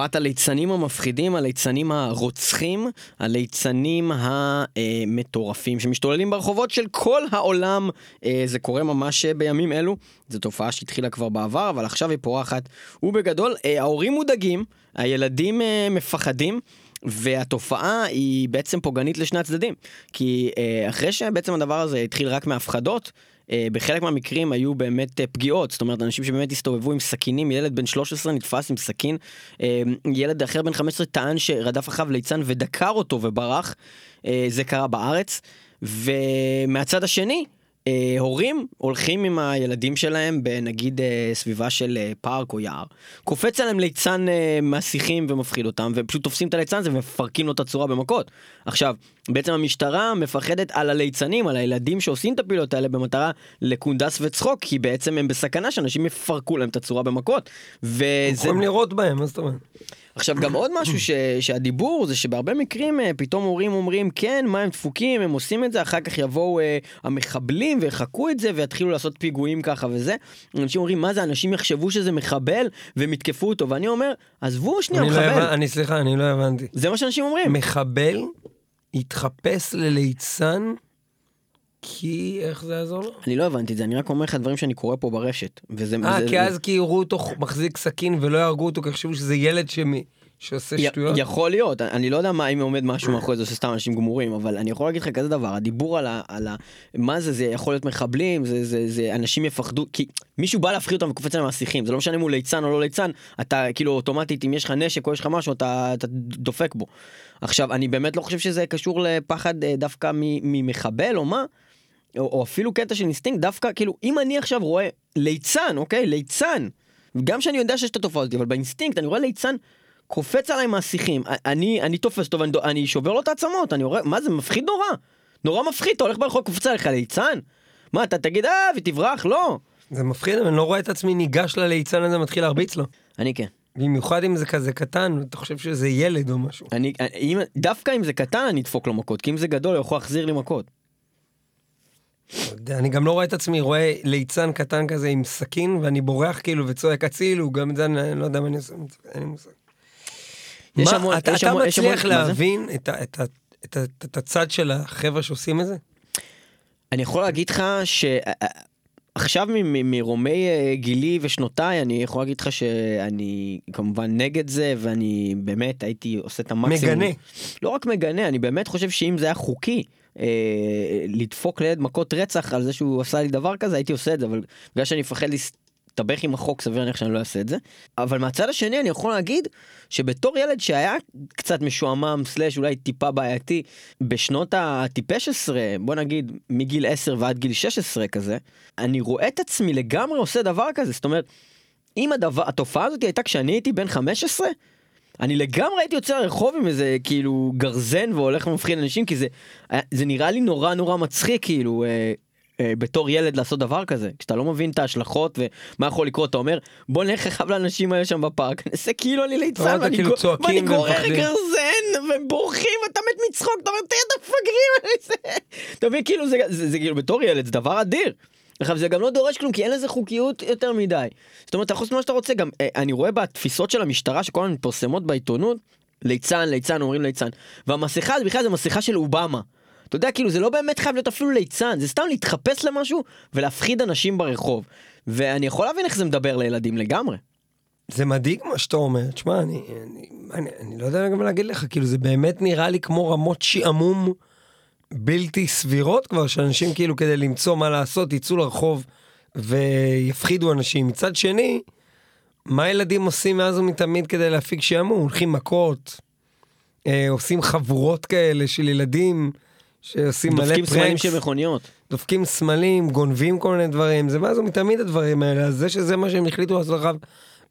תופעת הליצנים המפחידים, הליצנים הרוצחים, הליצנים המטורפים שמשתוללים ברחובות של כל העולם. אה, זה קורה ממש אה, בימים אלו, זו תופעה שהתחילה כבר בעבר, אבל עכשיו היא פורחת. ובגדול, אה, ההורים מודאגים, הילדים מפחדים. והתופעה היא בעצם פוגענית לשני הצדדים. כי אה, אחרי שבעצם הדבר הזה התחיל רק מהפחדות, בחלק מהמקרים היו באמת אה, פגיעות, זאת אומרת אנשים שבאמת הסתובבו עם סכינים, ילד בן 13 נתפס עם סכין, אה, ילד אחר בן 15 טען שרדף אחריו ליצן ודקר אותו וברח, אה, זה קרה בארץ, ומהצד השני, אה, הורים הולכים עם הילדים שלהם בנגיד אה, סביבה של אה, פארק או יער, קופץ עליהם ליצן אה, מהשיחים ומפחיד אותם, ופשוט תופסים את הליצן הזה ומפרקים לו את הצורה במכות. עכשיו, בעצם המשטרה מפחדת על הליצנים, על הילדים שעושים את הפעילות האלה במטרה לקונדס וצחוק, כי בעצם הם בסכנה שאנשים יפרקו להם את הצורה במכות. וזה...
יכולים לראות בהם, מה זאת אומרת?
עכשיו גם עוד משהו ש, שהדיבור זה שבהרבה מקרים אה, פתאום הורים אומרים כן מה הם דפוקים הם עושים את זה אחר כך יבואו אה, המחבלים ויחקו את זה ויתחילו לעשות פיגועים ככה וזה. אנשים אומרים מה זה אנשים יחשבו שזה מחבל והם יתקפו אותו ואני אומר עזבו שנייה
לא
מחבל.
הבנ- אני סליחה, אני לא הבנתי.
זה מה שאנשים אומרים.
מחבל התחפש לליצן כי איך זה יעזור לו?
אני לא הבנתי את זה, אני רק אומר לך דברים שאני קורא פה ברשת. וזה...
אה, כי אז כי יראו אותו מחזיק סכין ולא יהרגו אותו, כי חשבו שזה ילד שמי- שעושה שטויות?
יכול להיות, אני לא יודע מה, אם עומד משהו מאחורי זה, שסתם אנשים גמורים, אבל אני יכול להגיד לך כזה דבר, הדיבור על ה... על ה מה זה, זה יכול להיות מחבלים, זה, זה, זה אנשים יפחדו, כי מישהו בא להפחיד אותם וקופץ עליהם מהשיחים, זה לא משנה אם הוא ליצן או לא ליצן, אתה כאילו אוטומטית, אם יש לך נשק או יש לך משהו, אתה, אתה דופק בו. עכשיו, אני באמת לא חושב שזה קשור לפחד אה, דווקא ממחבל או מה, או, או אפילו קטע של אינסטינקט, דווקא כאילו, אם אני עכשיו רואה ליצן, אוקיי, ליצן, גם שאני יודע שיש את התופעה הזאת, אבל באינסטינקט אני רואה ליצן קופץ עליי מהשיחים, אני, אני תופס אותו ואני אני שובר לו את העצמות, אני רואה, מה זה מפחיד נורא, נורא מפחיד, אתה הולך ברחוב קופץ עליך ליצן? מה, אתה תגיד אה ותברח? לא.
זה מפחיד, אבל אני לא רואה את עצמי ניגש לליצן הזה מתחיל להרביץ לו.
אני כן.
במיוחד אם זה כזה קטן, אתה חושב שזה ילד או משהו.
אני, אם, דווקא אם זה קטן אני אדפוק לו מכות, כי אם זה גדול הוא יכול להחזיר לי מכות.
אני גם לא רואה את עצמי רואה ליצן קטן כזה עם סכין ואני בורח כאילו וצועק הצילו, גם את זה אני לא יודע מה אני עושה, אין לי מושג. מה, אתה, אתה מצליח? להבין את, את, את, את הצד של החבר'ה שעושים את זה?
אני יכול להגיד לך שעכשיו ממרומי אה, גילי ושנותיי אני יכול להגיד לך שאני כמובן נגד זה ואני באמת הייתי עושה את המקסימום.
מגנה.
לא רק מגנה אני באמת חושב שאם זה היה חוקי. אה, לדפוק לילד מכות רצח על זה שהוא עשה לי דבר כזה הייתי עושה את זה אבל בגלל שאני מפחד להסתבך עם החוק סביר להניח שאני לא אעשה את זה אבל מהצד השני אני יכול להגיד שבתור ילד שהיה קצת משועמם סלאש אולי טיפה בעייתי בשנות הטיפש עשרה בוא נגיד מגיל 10 ועד גיל 16 כזה אני רואה את עצמי לגמרי עושה דבר כזה זאת אומרת אם הדבר התופעה הזאת הייתה כשאני הייתי בן 15 אני לגמרי הייתי יוצא לרחוב עם איזה כאילו גרזן והולך ומפחיד אנשים כי זה זה נראה לי נורא נורא מצחיק כאילו. אה, בתור ילד לעשות דבר כזה כשאתה לא מבין את ההשלכות ומה יכול לקרות אתה אומר בוא נלך לחב לאנשים האלה שם בפארק <laughs> נעשה כאילו אני ליצן ואני גורר. גרזן והם בורחים אתה מת מצחוק אתה אומר תראה את המפגרים האלה." <laughs> אתה מבין כאילו זה, זה, זה כאילו בתור ילד זה דבר אדיר. עכשיו זה גם לא דורש כלום כי אין לזה חוקיות יותר מדי. זאת אומרת אתה יכול לעשות מה שאתה רוצה גם אה, אני רואה בתפיסות של המשטרה שכל הזמן מתפרסמות בעיתונות ליצן ליצן אומרים ליצן והמסכה זה בכלל זה מסכה של אובמה. אתה יודע כאילו זה לא באמת חייב להיות אפילו ליצן זה סתם להתחפש למשהו ולהפחיד אנשים ברחוב. ואני יכול להבין איך זה מדבר לילדים לגמרי.
זה מדאיג מה שאתה אומר, תשמע, אני, אני, אני, אני לא יודע גם להגיד לך, כאילו זה באמת נראה לי כמו רמות שעמום בלתי סבירות כבר, שאנשים כאילו כדי למצוא מה לעשות יצאו לרחוב ויפחידו אנשים. מצד שני, מה ילדים עושים מאז ומתמיד כדי להפיג שעמום? הולכים מכות, אה, עושים חבורות כאלה של ילדים שעושים מלא
דופקים סמלים
פרנקס,
של מכוניות.
דופקים סמלים, גונבים כל מיני דברים, זה מאז ומתמיד הדברים האלה, אז זה שזה מה שהם החליטו לעשות לך,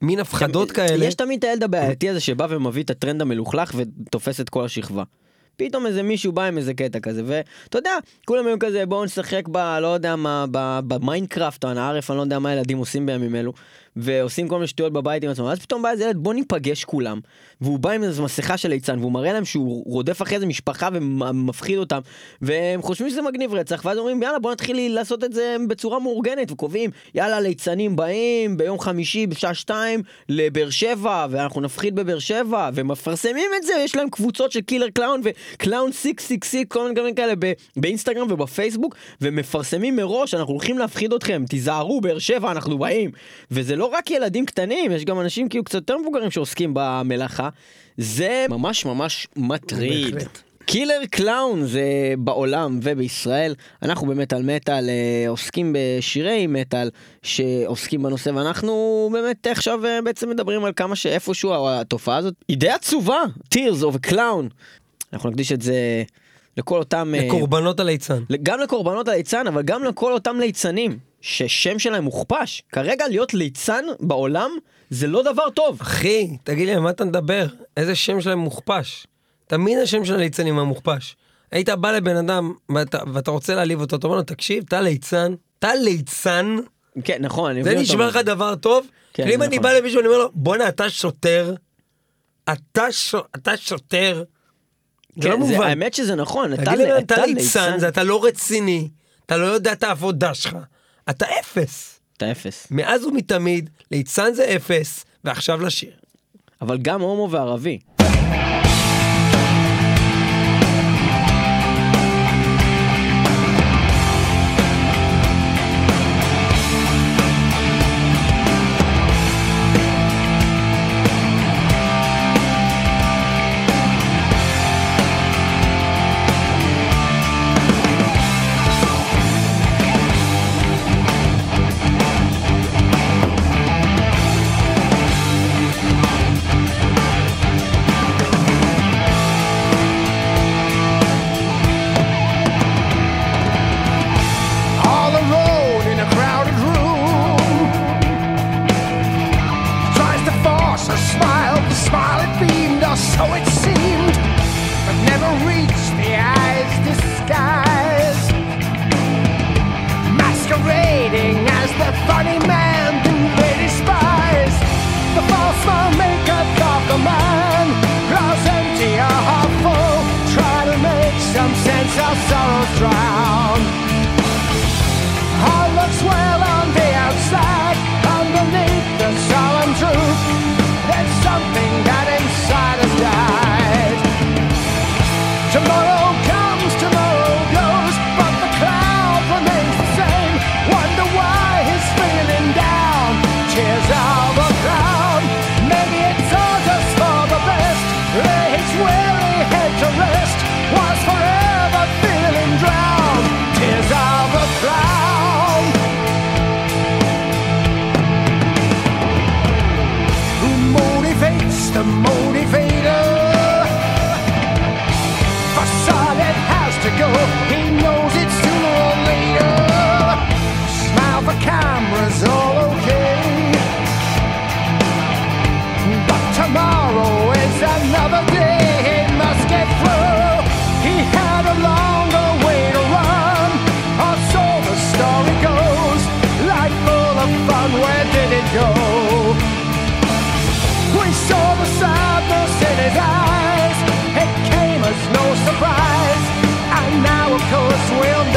מין הפחדות כאלה.
יש תמיד את הילד הבעייתי הזה שבא ומביא את הטרנד המלוכלך ותופס את כל השכבה. פתאום איזה מישהו בא עם איזה קטע כזה ואתה יודע כולם היו כזה בואו נשחק ב... לא יודע מה במיינקראפט או הנערף אני לא יודע מה ילדים עושים בימים אלו ועושים כל מיני שטויות בבית עם עצמם אז פתאום בא איזה ילד בוא ניפגש כולם. והוא בא עם איזה מסכה של ליצן והוא מראה להם שהוא רודף אחרי איזה משפחה ומפחיד אותם והם חושבים שזה מגניב רצח ואז אומרים יאללה בוא נתחיל לעשות את זה בצורה מאורגנת. וקובעים יאללה ליצנים באים ביום חמישי בשעה שתיים לבאר שבע ואנחנו נפחיד בבאר שבע ומפרסמים את זה יש להם קבוצות של killer clown ו-clown 666 כל מיני דברים כאלה באינסטגרם ובפייסבוק ומפרסמים מראש אנחנו הולכים להפחיד אתכם תיזהרו באר שבע אנחנו באים. וזה לא רק ילדים קטנים יש גם אנשים כאילו קצת יותר מבוגרים שעוסקים במלאכה זה ממש ממש מטריד.
בהחלט.
Killer clown זה בעולם ובישראל אנחנו במטאל מטאל אה, עוסקים בשירי מטאל שעוסקים בנושא ואנחנו באמת עכשיו אה, בעצם מדברים על כמה שאיפשהו התופעה הזאת היא די עצובה Tears of a Clown אנחנו נקדיש את זה לכל אותם אה,
לקורבנות הליצן.
גם לקורבנות הליצן אבל גם לכל אותם ליצנים ששם שלהם מוכפש כרגע להיות ליצן בעולם זה לא דבר טוב
אחי, תגיד לי, על מה אתה מדבר? איזה שם שלהם מוכפש? תמיד השם של הליצנים המוכפש. היית בא לבן אדם ואתה, ואתה רוצה להעליב אותו, אתה אומר לו, תקשיב, אתה ליצן, אתה ליצן,
כן נכון אני
זה
מבין
נשמע
אותם.
לך דבר טוב?
כן,
כאילו אם
זה
אני
נכון.
בא למישהו ואני אומר לו, בואנה, אתה שוטר, אתה, ש... אתה שוטר, זה
כן,
לא מובן.
האמת שזה נכון אתה ל-
אתה ליצן, זה אתה לא רציני, אתה לא יודע את העבודה שלך, אתה אפס.
אתה אפס
מאז ומתמיד, ליצן זה אפס, ועכשיו לשיר.
אבל גם הומו וערבי.
coast will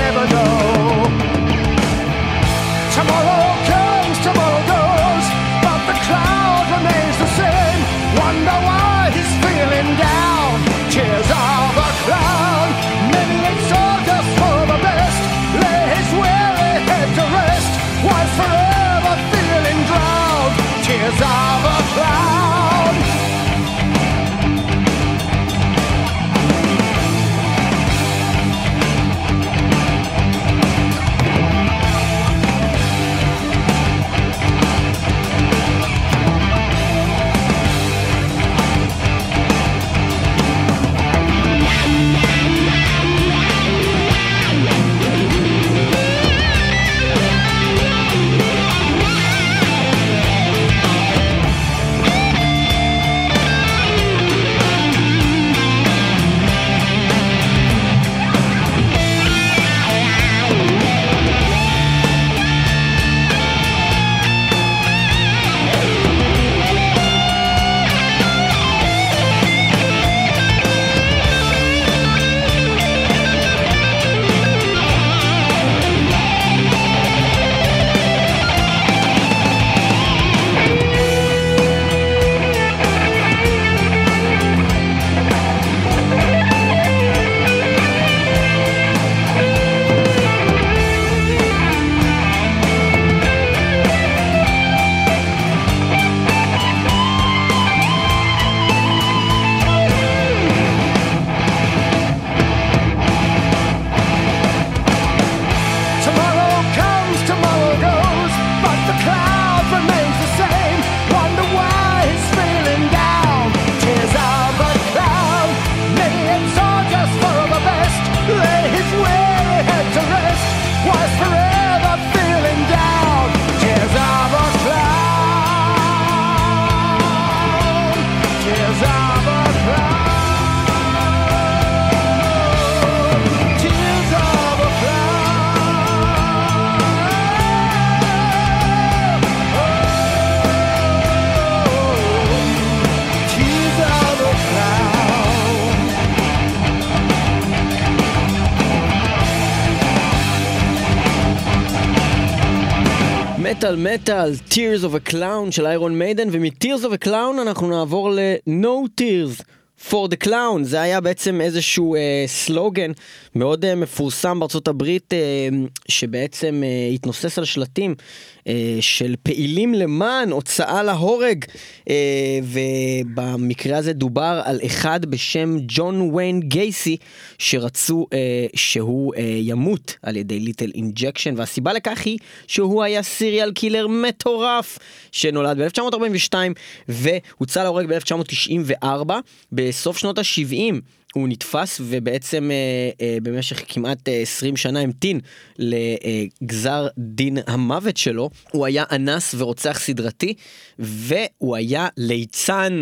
מטאל מטאל, Tears of a Clown של איירון מיידן, ומ-Tears of a Clown אנחנו נעבור ל-No Tears for the Clown. זה היה בעצם איזשהו אה, סלוגן מאוד אה, מפורסם בארצות הברית, אה, שבעצם אה, התנוסס על שלטים אה, של פעילים למען הוצאה להורג, אה, ובמקרה הזה דובר על אחד בשם ג'ון ויין גייסי, שרצו אה, שהוא אה, ימות על ידי lethal injection, והסיבה לכך היא שהוא היה סיריאל קילר מטורף, שנולד ב-1942 והוצא להורג ב-1994, בסוף שנות ה-70. הוא נתפס ובעצם אה, אה, במשך כמעט אה, 20 שנה המתין לגזר דין המוות שלו. הוא היה אנס ורוצח סדרתי והוא היה ליצן.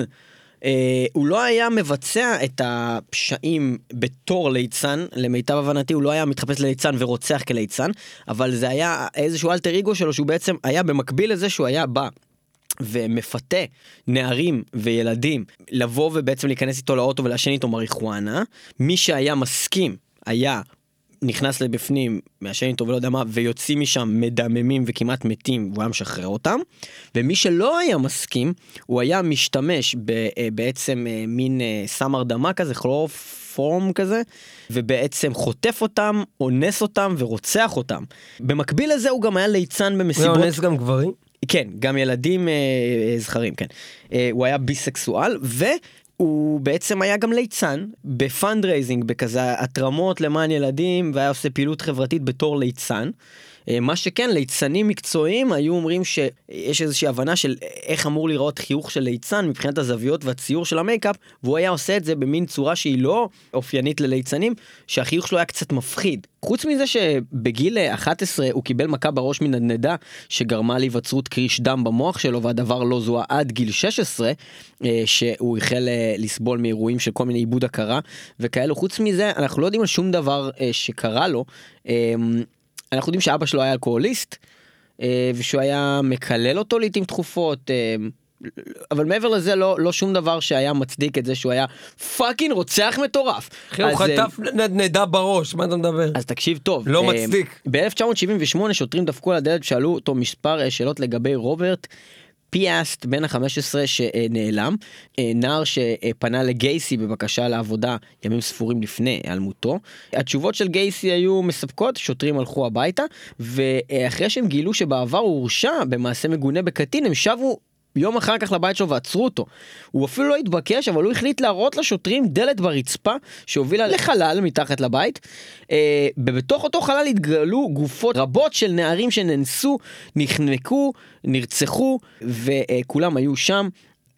אה, הוא לא היה מבצע את הפשעים בתור ליצן, למיטב הבנתי הוא לא היה מתחפש לליצן ורוצח כליצן, אבל זה היה איזשהו אלטר אגו שלו שהוא בעצם היה במקביל לזה שהוא היה בא. ומפתה נערים וילדים לבוא ובעצם להיכנס איתו לאוטו ולעשן איתו מריחואנה, מי שהיה מסכים היה נכנס לבפנים, מעשן איתו ולא יודע מה, ויוצאים משם מדממים וכמעט מתים, והוא היה משחרר אותם. ומי שלא היה מסכים, הוא היה משתמש ב, אה, בעצם אה, מין אה, סם הרדמה כזה, כלורופורם כזה, ובעצם חוטף אותם, אונס אותם ורוצח אותם. במקביל לזה הוא גם היה ליצן במסיבות...
הוא אונס גם גברים?
כן, גם ילדים אה, אה, זכרים, כן. אה, הוא היה ביסקסואל, והוא בעצם היה גם ליצן ב-fundraising, בכזה התרמות למען ילדים, והיה עושה פעילות חברתית בתור ליצן. אה, מה שכן, ליצנים מקצועיים היו אומרים שיש איזושהי הבנה של איך אמור להיראות חיוך של ליצן מבחינת הזוויות והציור של ה-makeup, והוא היה עושה את זה במין צורה שהיא לא אופיינית לליצנים, שהחיוך שלו היה קצת מפחיד. חוץ מזה שבגיל 11 הוא קיבל מכה בראש מנדנדה שגרמה להיווצרות קריש דם במוח שלו והדבר לא זוהה עד גיל 16 אה, שהוא החל אה, לסבול מאירועים של כל מיני עיבוד הכרה וכאלו חוץ מזה אנחנו לא יודעים על שום דבר שקרה לו. אנחנו יודעים שאבא שלו היה אלכוהוליסט אה, ושהוא היה מקלל אותו לעיתים תכופות. אה, אבל מעבר לזה לא, לא שום דבר שהיה מצדיק את זה שהוא היה fucking רוצח מטורף.
אחי, הוא
אה,
חטף נדנדה בראש, מה אתה מדבר?
אז תקשיב טוב.
לא מצדיק.
ב-1978 שוטרים דפקו על הדלת ושאלו אותו מספר שאלות לגבי רוברט. פיאסט בן ה-15 שנעלם, אה, נער שפנה לגייסי בבקשה לעבודה ימים ספורים לפני היעלמותו. התשובות של גייסי היו מספקות, שוטרים הלכו הביתה, ואחרי שהם גילו שבעבר הוא הורשע במעשה מגונה בקטין, הם שבו יום אחר כך לבית שלו ועצרו אותו. הוא אפילו לא התבקש, אבל הוא החליט להראות לשוטרים דלת ברצפה שהובילה לחלל מתחת לבית. אה, ובתוך אותו חלל התגלו גופות רבות של נערים שנאנסו, נחנקו, נרצחו, וכולם היו שם.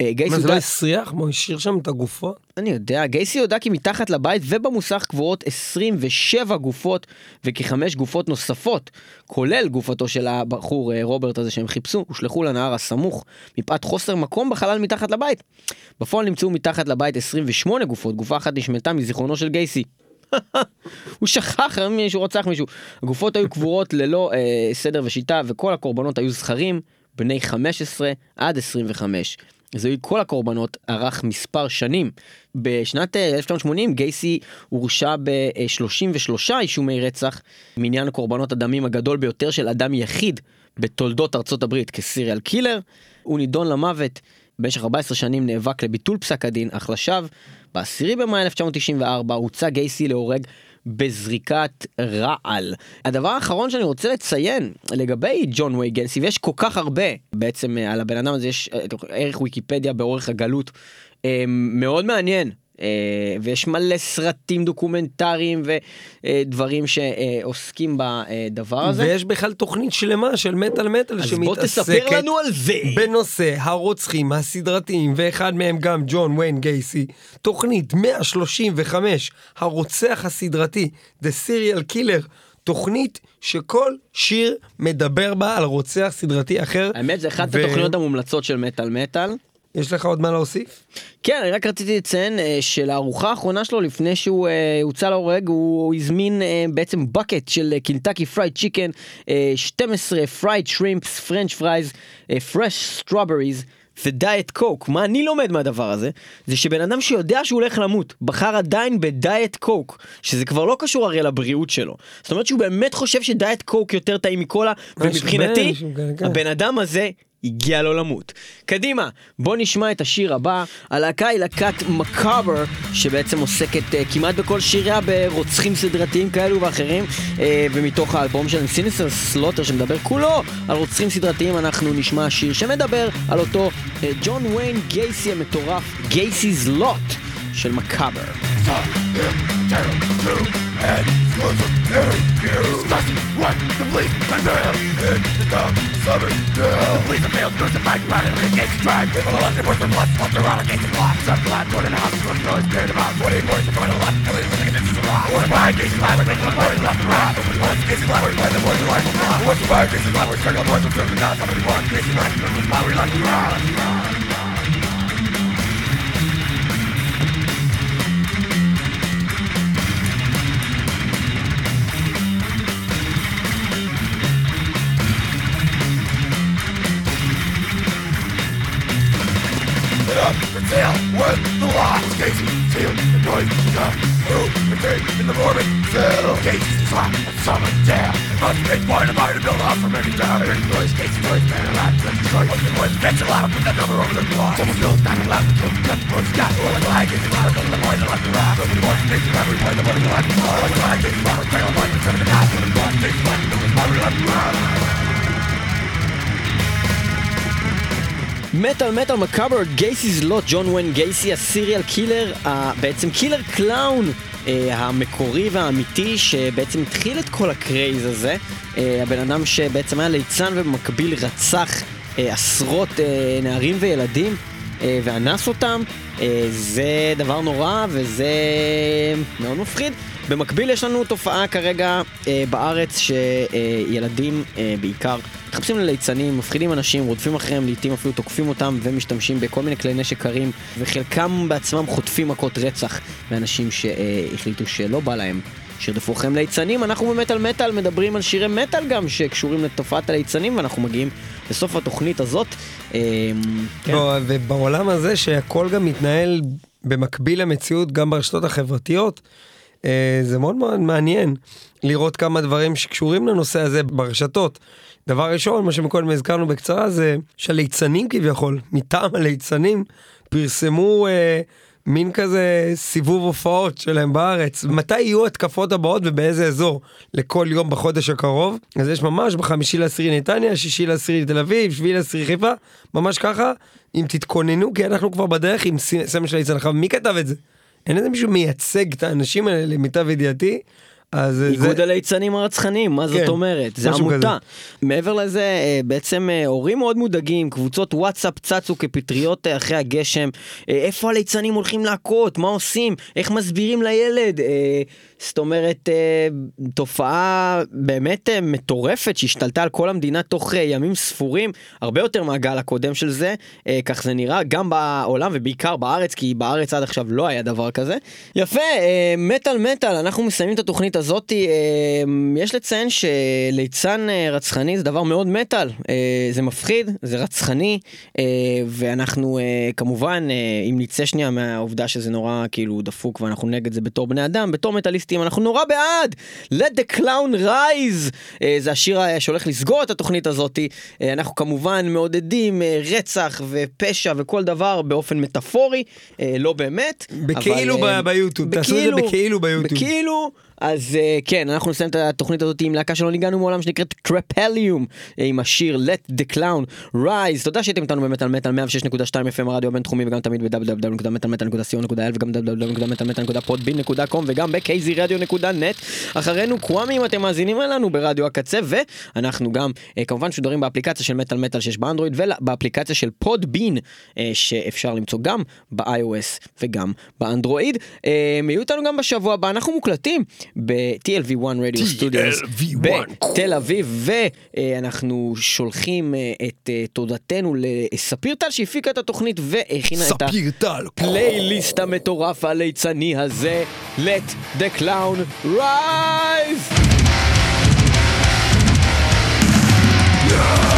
אה, גייסי
מה זה לא הסריח? מה, הוא השאיר שם את הגופות?
אני יודע, גייסי הודה כי מתחת לבית ובמוסך קבורות 27 גופות וכחמש גופות נוספות, כולל גופתו של הבחור אה, רוברט הזה שהם חיפשו, הושלכו לנהר הסמוך מפאת חוסר מקום בחלל מתחת לבית. בפועל נמצאו מתחת לבית 28 גופות, גופה אחת נשמטה מזיכרונו של גייסי. <laughs> הוא שכח אה, שהוא רצח מישהו. הגופות היו קבורות ללא אה, סדר ושיטה וכל הקורבנות היו זכרים, בני 15 עד 25. זוהי כל הקורבנות ארך מספר שנים. בשנת אה, 1980 גייסי הורשע ב-33 אישומי רצח, מניין קורבנות הדמים הגדול ביותר של אדם יחיד בתולדות ארצות הברית כסיריאל קילר. הוא נידון למוות. במשך 14 שנים נאבק לביטול פסק הדין, אך לשווא, ב-10 במאי 1994 הוצא גייסי להורג בזריקת רעל. הדבר האחרון שאני רוצה לציין לגבי ג'ון ווי גייסי, ויש כל כך הרבה בעצם אה, על הבן אדם הזה, יש אה, ערך ויקיפדיה באורך הגלות, אה, מאוד מעניין. אה, ויש מלא סרטים דוקומנטריים ודברים שעוסקים בדבר הזה.
ויש בכלל תוכנית שלמה של מטאל מטאל שמתעסקת...
בוא תספר לנו על זה.
בנושא הרוצחים הסדרתיים, ואחד מהם גם ג'ון ויין גייסי, תוכנית 135, הרוצח הסדרתי, The Serial Killer, תוכנית שכל שיר מדבר בה על רוצח סדרתי אחר.
האמת זה אחת
ו-
התוכניות המומלצות של מטאל מטאל.
יש לך עוד מה להוסיף?
כן, אני רק רציתי לציין אה, שלארוחה האחרונה שלו, לפני שהוא אה, הוצא להורג, הוא הזמין אה, בעצם bucket של קינטקי פרייד צ'יקן, 12 fried shrimps, french fries, fresh strawberries. ודיאט קוק, מה אני לומד מהדבר הזה, זה שבן אדם שיודע שהוא הולך למות, בחר עדיין בדיאט קוק, שזה כבר לא קשור הרי לבריאות שלו. זאת אומרת שהוא באמת חושב שדיאט קוק יותר טעים מקולה, ומבחינתי,
כן, כן.
הבן אדם הזה הגיע לו למות. קדימה, בוא נשמע את השיר הבא. הלהקה היא להקת מקאבר, שבעצם עוסקת uh, כמעט בכל שיריה ברוצחים סדרתיים כאלו ואחרים, uh, ומתוך האלבום שלהם סיניסר סלוטר שמדבר כולו על רוצחים סדרתיים, אנחנו נשמע שיר שמדבר על אותו uh, ג'ון ויין גייסי המטורף, גייסי's לוט של מקאבר.
And you're the very girl Disgusting, what? The police, I'm the hell In the dumb southern girl. The police are male, crucified, running in the gates Tribe, if a left, they worth their blood Fuck, they're on a case of blood Some blood, put in a house, put in a spirit of mouth What are you worth, you're going to left Tell you looking at this is a lot What's behind case of blood, we're making a party left and right What's the case of blood, we're playing the boys of life and blood What's the fire, case of blood, we're struggling boys, we're struggling not Somebody wants case of blood, we're struggling blood, we're left and right deal with the law. Casey sealed the noise, the food, the in the morbid cell. Gates, the slap, and summon dare. Must make one of mine to build up from any time. Every noise, gates, the noise, man, allowed to destroy. Only one gets put that number over the clock. Someone feels not allowed to kill, the bones, got all the lag, it's allowed to the point, to every point, the money, allowed to it's the and the one, things, like the number, to.
מטאל מטאל Macabre, Gacy's Lot, ג'ון ווין גייסי, ה serial killer, בעצם killer clown אה, המקורי והאמיתי שבעצם התחיל את כל ה craze הזה. אה, הבן אדם שבעצם היה ליצן ובמקביל רצח אה, עשרות נערים וילדים ואנס אותם. זה דבר נורא וזה מאוד מפחיד. במקביל יש לנו תופעה כרגע בארץ שילדים בעיקר מחפשים לליצנים, מפחידים אנשים, רודפים אחריהם, לעיתים אפילו תוקפים אותם ומשתמשים בכל מיני כלי נשק קרים וחלקם בעצמם חוטפים מכות רצח לאנשים שהחליטו שלא בא להם שירדפו אחריהם ליצנים, אנחנו במטאל מטאל מדברים על שירי מטאל גם שקשורים לתופעת הליצנים, ואנחנו מגיעים לסוף התוכנית הזאת. אה, כן.
לא, ובעולם הזה שהכל גם מתנהל במקביל למציאות גם ברשתות החברתיות, אה, זה מאוד מאוד מעניין לראות כמה דברים שקשורים לנושא הזה ברשתות. דבר ראשון, מה שמקודם הזכרנו בקצרה, זה שהליצנים כביכול, מטעם הליצנים, פרסמו אה, מין כזה סיבוב הופעות שלהם בארץ. מתי יהיו התקפות הבאות ובאיזה אזור לכל יום בחודש הקרוב? אז יש ממש בחמישי לעשירי נתניה, שישי לעשירי תל אביב, שביעי לעשירי חיפה, ממש ככה. אם תתכוננו, כי אנחנו כבר בדרך עם סמל של הליצן. עכשיו, מי כתב את זה? אין איזה מישהו מייצג את האנשים האלה למיטב ידיעתי. אז אה,
איגוד
זה...
הליצנים הרצחניים, מה זאת
כן,
אומרת? זה עמותה.
כזה.
מעבר לזה, אה, בעצם אה, הורים מאוד מודאגים, קבוצות וואטסאפ צצו כפטריות אה, אחרי הגשם. אה, איפה הליצנים הולכים להכות? מה עושים? איך מסבירים לילד? זאת אומרת, אה, תופעה באמת אה, מטורפת שהשתלטה על כל המדינה תוך אה, ימים ספורים, הרבה יותר מהגל הקודם של זה, כך זה נראה, גם בעולם ובעיקר בארץ, כי בארץ עד עכשיו לא היה דבר כזה. יפה, מטאל מטאל, אנחנו מסיימים את התוכנית הזאת. יש לציין שליצן רצחני זה דבר מאוד מטאל, זה מפחיד, זה רצחני, ואנחנו כמובן, אם נצא שנייה מהעובדה שזה נורא כאילו דפוק ואנחנו נגד זה בתור בני אדם, בתור מטאליסטים אנחנו נורא בעד! Let the clown rise! אה, זה השיר אה, שהולך לסגור את התוכנית הזאת. אה, אנחנו כמובן מעודדים אה, רצח ופשע וכל דבר באופן מטאפורי, אה, לא באמת.
בכאילו
אבל,
ב- ביוטיוב, תעשו את זה בכאילו ביוטיוב.
בכאילו, אז אה, כן, אנחנו נסיים את התוכנית הזאת עם להקה שלא ניגענו מעולם שנקראת טרפליום, אה, עם השיר Let the Clown Rise. תודה שהייתם איתנו במטאל מטאל 106.2 FM הרדיו הבינתחומי וגם תמיד ב-www.מטאלמטאל.co.il וגם www.מטאלמטאל.podbean.com וגם ב-kzradio.net. אחרינו קוואמי אם אתם מאזינים אלינו ברדיו הקצה ואנחנו גם אה, כמובן משודרים באפליקציה של מטאל מטאל שיש באנדרואיד ובאפליקציה של פודבין אה, שאפשר למצוא גם ב-iOS וגם באנדרואיד. אה, יהיו איתנו גם בשבוע הבא, אנחנו מוקלטים ב-TLV1 רדיו סטודיוס בתל אביב ואנחנו שולחים אה, את אה, תודתנו לספיר טל שהפיקה את התוכנית והכינה את. הפלייליסט המטורף הליצני הזה Let the Clown Rise!
Down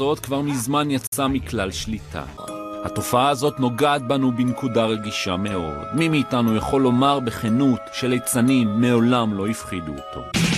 הזאת כבר מזמן יצאה מכלל שליטה. התופעה הזאת נוגעת בנו בנקודה רגישה מאוד. מי מאיתנו יכול לומר בכנות שליצנים מעולם לא הפחידו אותו?